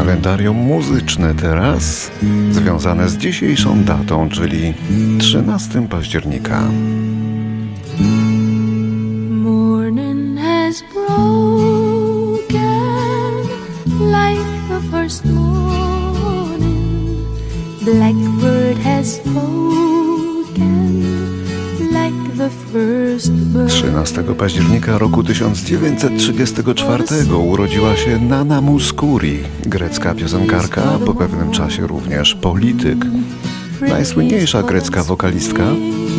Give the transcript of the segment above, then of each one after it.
Kalendarium muzyczne teraz związane z dzisiejszą datą, czyli 13 października. Morning has broken like the first morning. Blackbird has spoken 13 października roku 1934 urodziła się Nana Mouskouri, grecka piosenkarka, po pewnym czasie również polityk. Najsłynniejsza grecka wokalistka,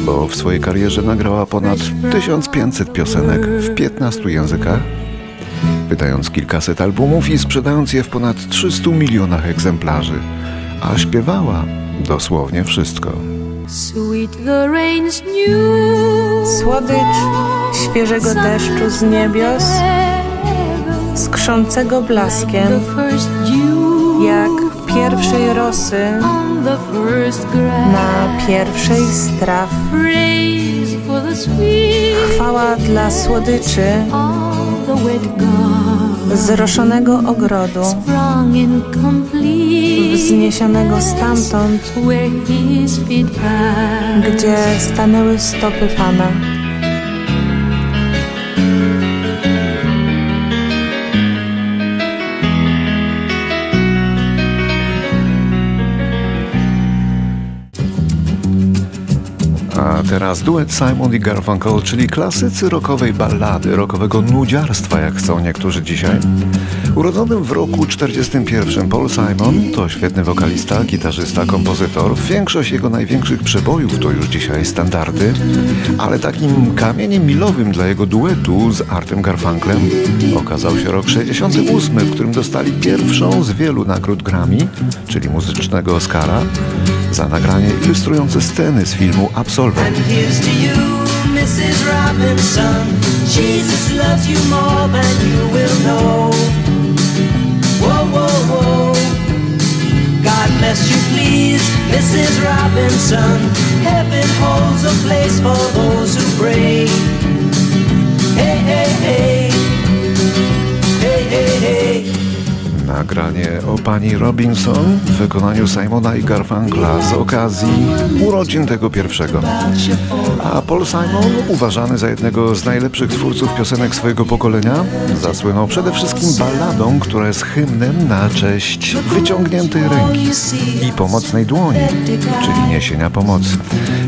bo w swojej karierze nagrała ponad 1500 piosenek w 15 językach, wydając kilkaset albumów i sprzedając je w ponad 300 milionach egzemplarzy, a śpiewała dosłownie wszystko. Słodycz świeżego deszczu z niebios, skrzącego blaskiem, jak pierwszej rosy na pierwszej straw. Chwała dla słodyczy zroszonego ogrodu, wzniesionego stamtąd, gdzie stanęły stopy Pana. A teraz duet Simon i Garfunkel, czyli klasycy rockowej ballady, rockowego nudziarstwa, jak chcą niektórzy dzisiaj. Urodzony w roku 41 Paul Simon to świetny wokalista, gitarzysta, kompozytor. Większość jego największych przebojów to już dzisiaj standardy, ale takim kamieniem milowym dla jego duetu z Artem Garfunklem okazał się rok 68, w którym dostali pierwszą z wielu nagród Grammy, czyli muzycznego Oscara, za nagranie ilustrujące sceny z filmu Absolvent. Mrs. Robinson, Jesus loves you more than you will know. Whoa, whoa, whoa. God bless you, please, Mrs. Robinson. Heaven holds a place for those who pray. Hey, hey, hey. Hey, Nagranie o pani Robinson w wykonaniu Simona i Garfunkla z okazji urodzin tego pierwszego. A Paul Simon, uważany za jednego z najlepszych twórców piosenek swojego pokolenia, zasłynął przede wszystkim balladą, która jest hymnem na cześć wyciągniętej ręki i pomocnej dłoni, czyli niesienia pomocy.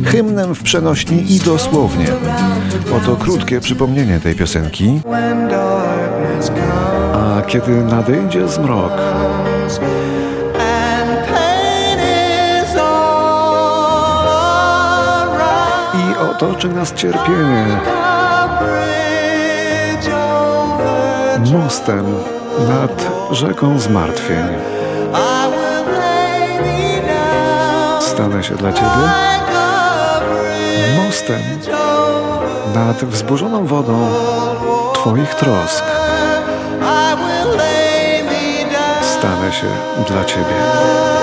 Hymnem w przenośni i dosłownie. Oto krótkie przypomnienie tej piosenki. Kiedy nadejdzie zmrok, i otoczy nas cierpienie. Mostem nad rzeką zmartwień. Stanę się dla Ciebie. Mostem nad wzburzoną wodą Twoich trosk. Stanę się dla Ciebie.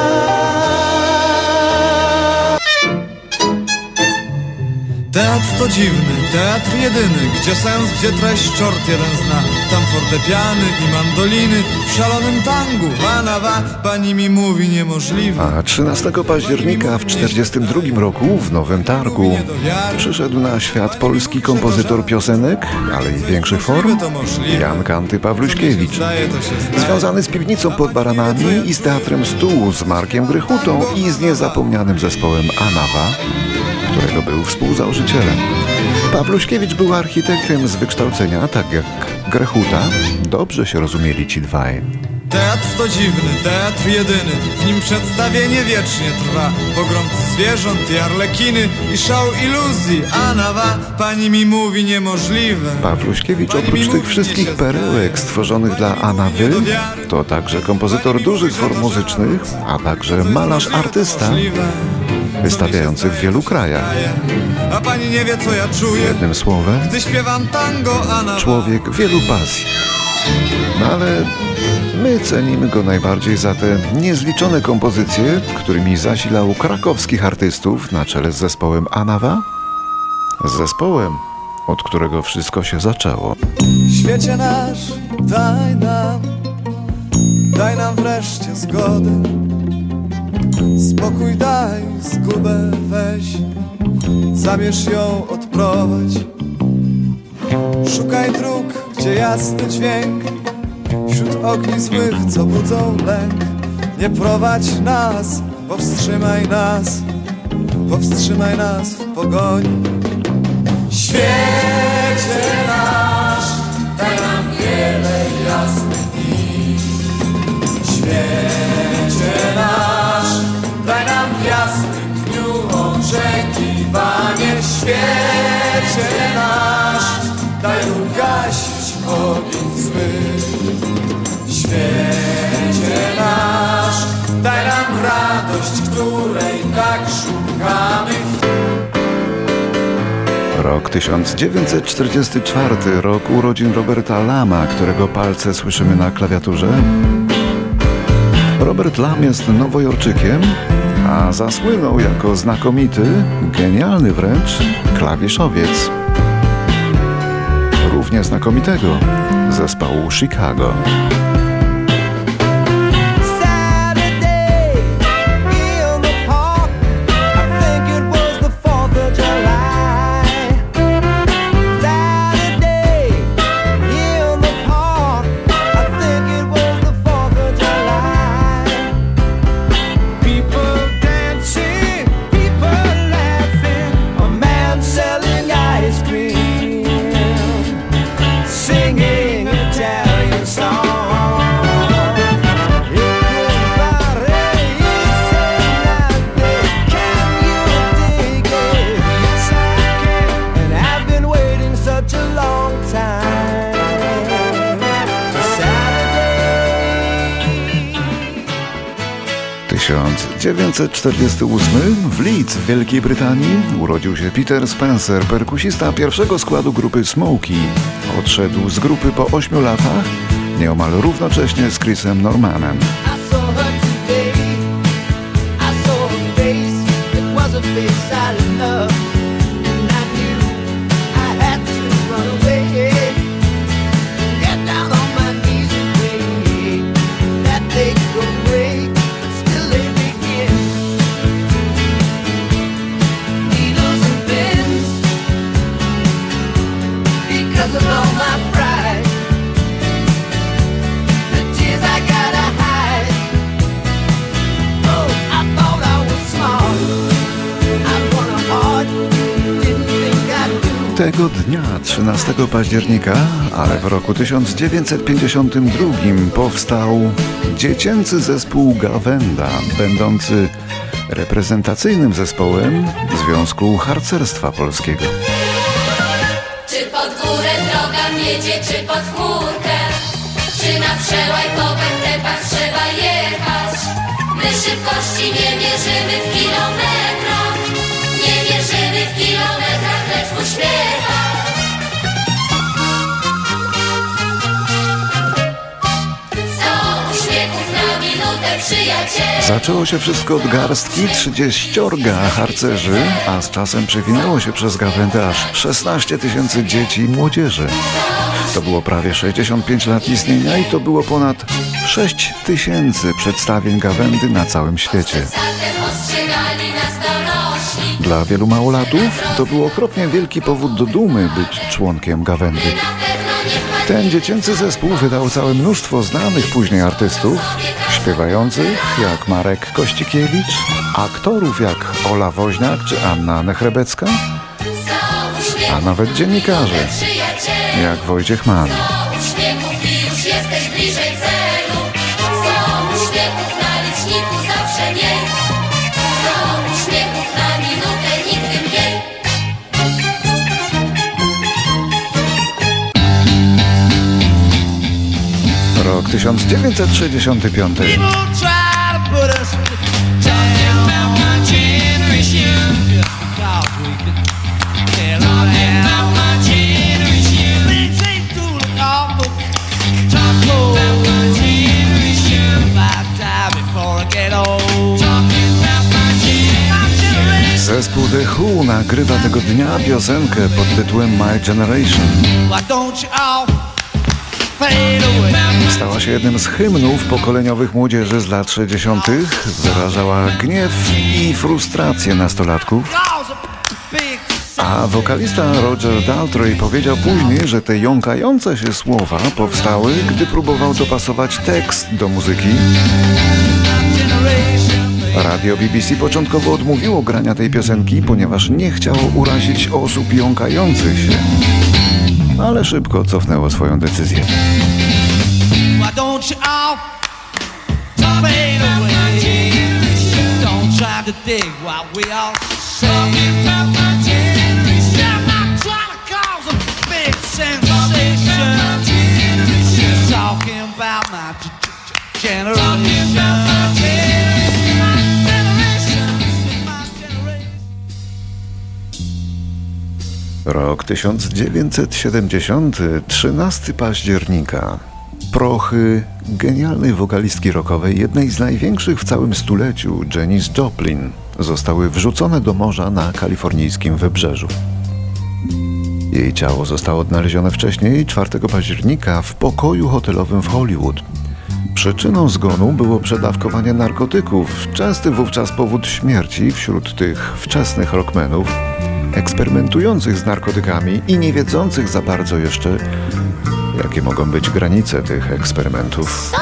Teatr to dziwny, teatr jedyny, gdzie sens, gdzie treść czort jeden zna. Tam fortepiany i mandoliny w szalonym tangu. Wanawa, pani mi mówi niemożliwe. A 13 października w 42 roku w Nowym Targu przyszedł na świat polski kompozytor piosenek, ale i większych form, Jan Kanty Pawluśkiewicz. Związany z piwnicą pod Baranami i z teatrem Stół z Markiem Grychutą i z niezapomnianym zespołem Anawa którego był współzałożycielem. Pawluśkiewicz był architektem z wykształcenia, tak jak Grechuta. Dobrze się rozumieli ci dwaj. Teatr to dziwny, teatr jedyny. W nim przedstawienie wiecznie trwa. Pogrom zwierząt i arlekiny I szał iluzji, a nawa Pani mi mówi niemożliwe. Pawluśkiewicz oprócz tych wszystkich perełek stworzonych dla Anawy To także kompozytor dużych form muzycznych A także malarz artysta wystawiający w wielu krajach. A pani nie wie, co ja czuję. Jednym słowem, gdy śpiewam tango, człowiek wielu pasji. No ale my cenimy go najbardziej za te niezliczone kompozycje, którymi zasilał krakowskich artystów na czele z zespołem Anawa. Z zespołem, od którego wszystko się zaczęło. Świecie nasz, daj nam, daj nam wreszcie zgody Spokój daj, zgubę weź Zamierz ją odprowadź. Szukaj dróg, gdzie jasny dźwięk Wśród ogni złych, co budzą lęk. Nie prowadź nas, powstrzymaj nas Powstrzymaj nas w pogoni. Świecie nasz, daj nam Świecie nasz, daj ugasić ogień zły. Świecie nasz, daj nam radość, której tak szukamy. Rok 1944, rok urodzin Roberta Lama, którego palce słyszymy na klawiaturze. Robert Lam jest nowojorczykiem, a zasłynął jako znakomity, genialny wręcz klawiszowiec. Równie znakomitego zespołu Chicago. 1948 w Leeds w Wielkiej Brytanii urodził się Peter Spencer, perkusista pierwszego składu grupy Smokey. Odszedł z grupy po 8 latach, nieomal równocześnie z Chrisem Normanem. Tego dnia, 13 października, ale w roku 1952 powstał dziecięcy zespół Gawenda, będący reprezentacyjnym zespołem Związku Harcerstwa Polskiego. Czy pod górę droga wiedzie, czy pod chmurkę? Czy na przełaj po wędepach trzeba jechać? My szybkości nie mierzymy w kilometrach Zaczęło się wszystko od garstki 30 harcerzy, a z czasem przewinęło się przez Gawędę aż 16 tysięcy dzieci i młodzieży. To było prawie 65 lat istnienia i to było ponad 6 tysięcy przedstawień Gawędy na całym świecie. Dla wielu małolatów to był okropnie wielki powód do dumy być członkiem Gawędy. Ten dziecięcy zespół wydał całe mnóstwo znanych później artystów, śpiewających jak Marek Kościkiewicz, aktorów jak Ola Woźniak czy Anna Nechrebecka, a nawet dziennikarzy jak Wojciech Mann. 1965. Zespół The Who nagrywa tego dnia piosenkę pod tytułem My Generation. Stała się jednym z hymnów pokoleniowych młodzieży z lat 60. Wyrażała gniew i frustrację nastolatków. A wokalista Roger Daltrey powiedział później, że te jąkające się słowa powstały, gdy próbował dopasować tekst do muzyki. Radio BBC początkowo odmówiło grania tej piosenki, ponieważ nie chciało urazić osób jąkających się. Ale szybko cofnęło swoją decyzję. Why don't you all fade away? Don't try to dig we all say. Rok 1970, 13 października. Prochy genialnej wokalistki rockowej, jednej z największych w całym stuleciu, Janis Joplin, zostały wrzucone do morza na kalifornijskim wybrzeżu. Jej ciało zostało odnalezione wcześniej, 4 października, w pokoju hotelowym w Hollywood. Przyczyną zgonu było przedawkowanie narkotyków, częsty wówczas powód śmierci wśród tych wczesnych rockmenów, eksperymentujących z narkotykami i nie wiedzących za bardzo jeszcze, jakie mogą być granice tych eksperymentów.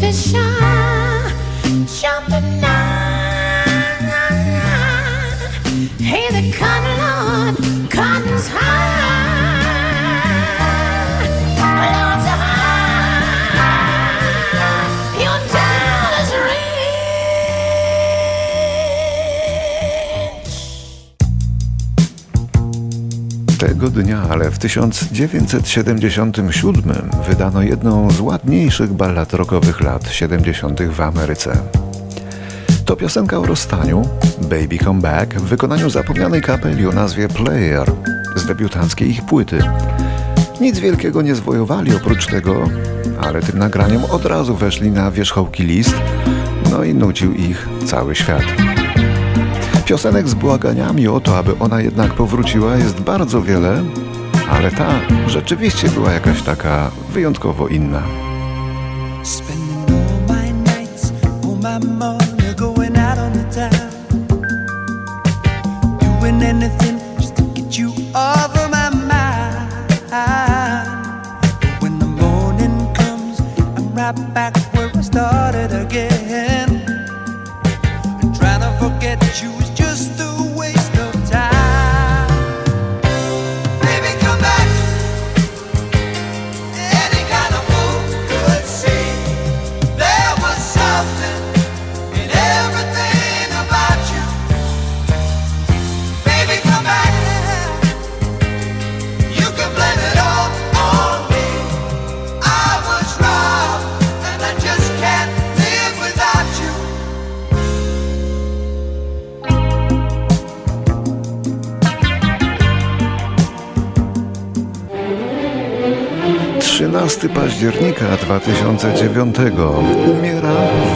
Fish Tego dnia, ale w 1977 wydano jedną z ładniejszych ballad rockowych lat 70. w Ameryce. To piosenka o rozstaniu, Baby Come Back, w wykonaniu zapomnianej kapeli o nazwie Player z debiutanckiej ich płyty. Nic wielkiego nie zwojowali oprócz tego, ale tym nagraniem od razu weszli na wierzchołki list, no i nucił ich cały świat. Piosenek z błaganiami o to, aby ona jednak powróciła jest bardzo wiele, ale ta rzeczywiście była jakaś taka wyjątkowo inna. I'm back where I started again. And trying to forget you 13 października 2009 umiera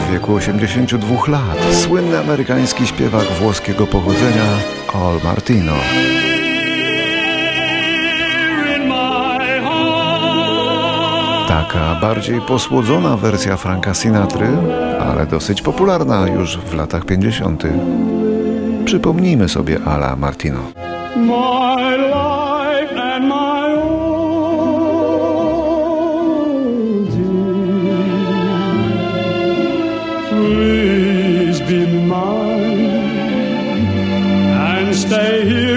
w wieku 82 lat słynny amerykański śpiewak włoskiego pochodzenia Al Martino. Taka bardziej posłodzona wersja Franka Sinatry, ale dosyć popularna już w latach 50. Przypomnijmy sobie Ala Martino. stay here.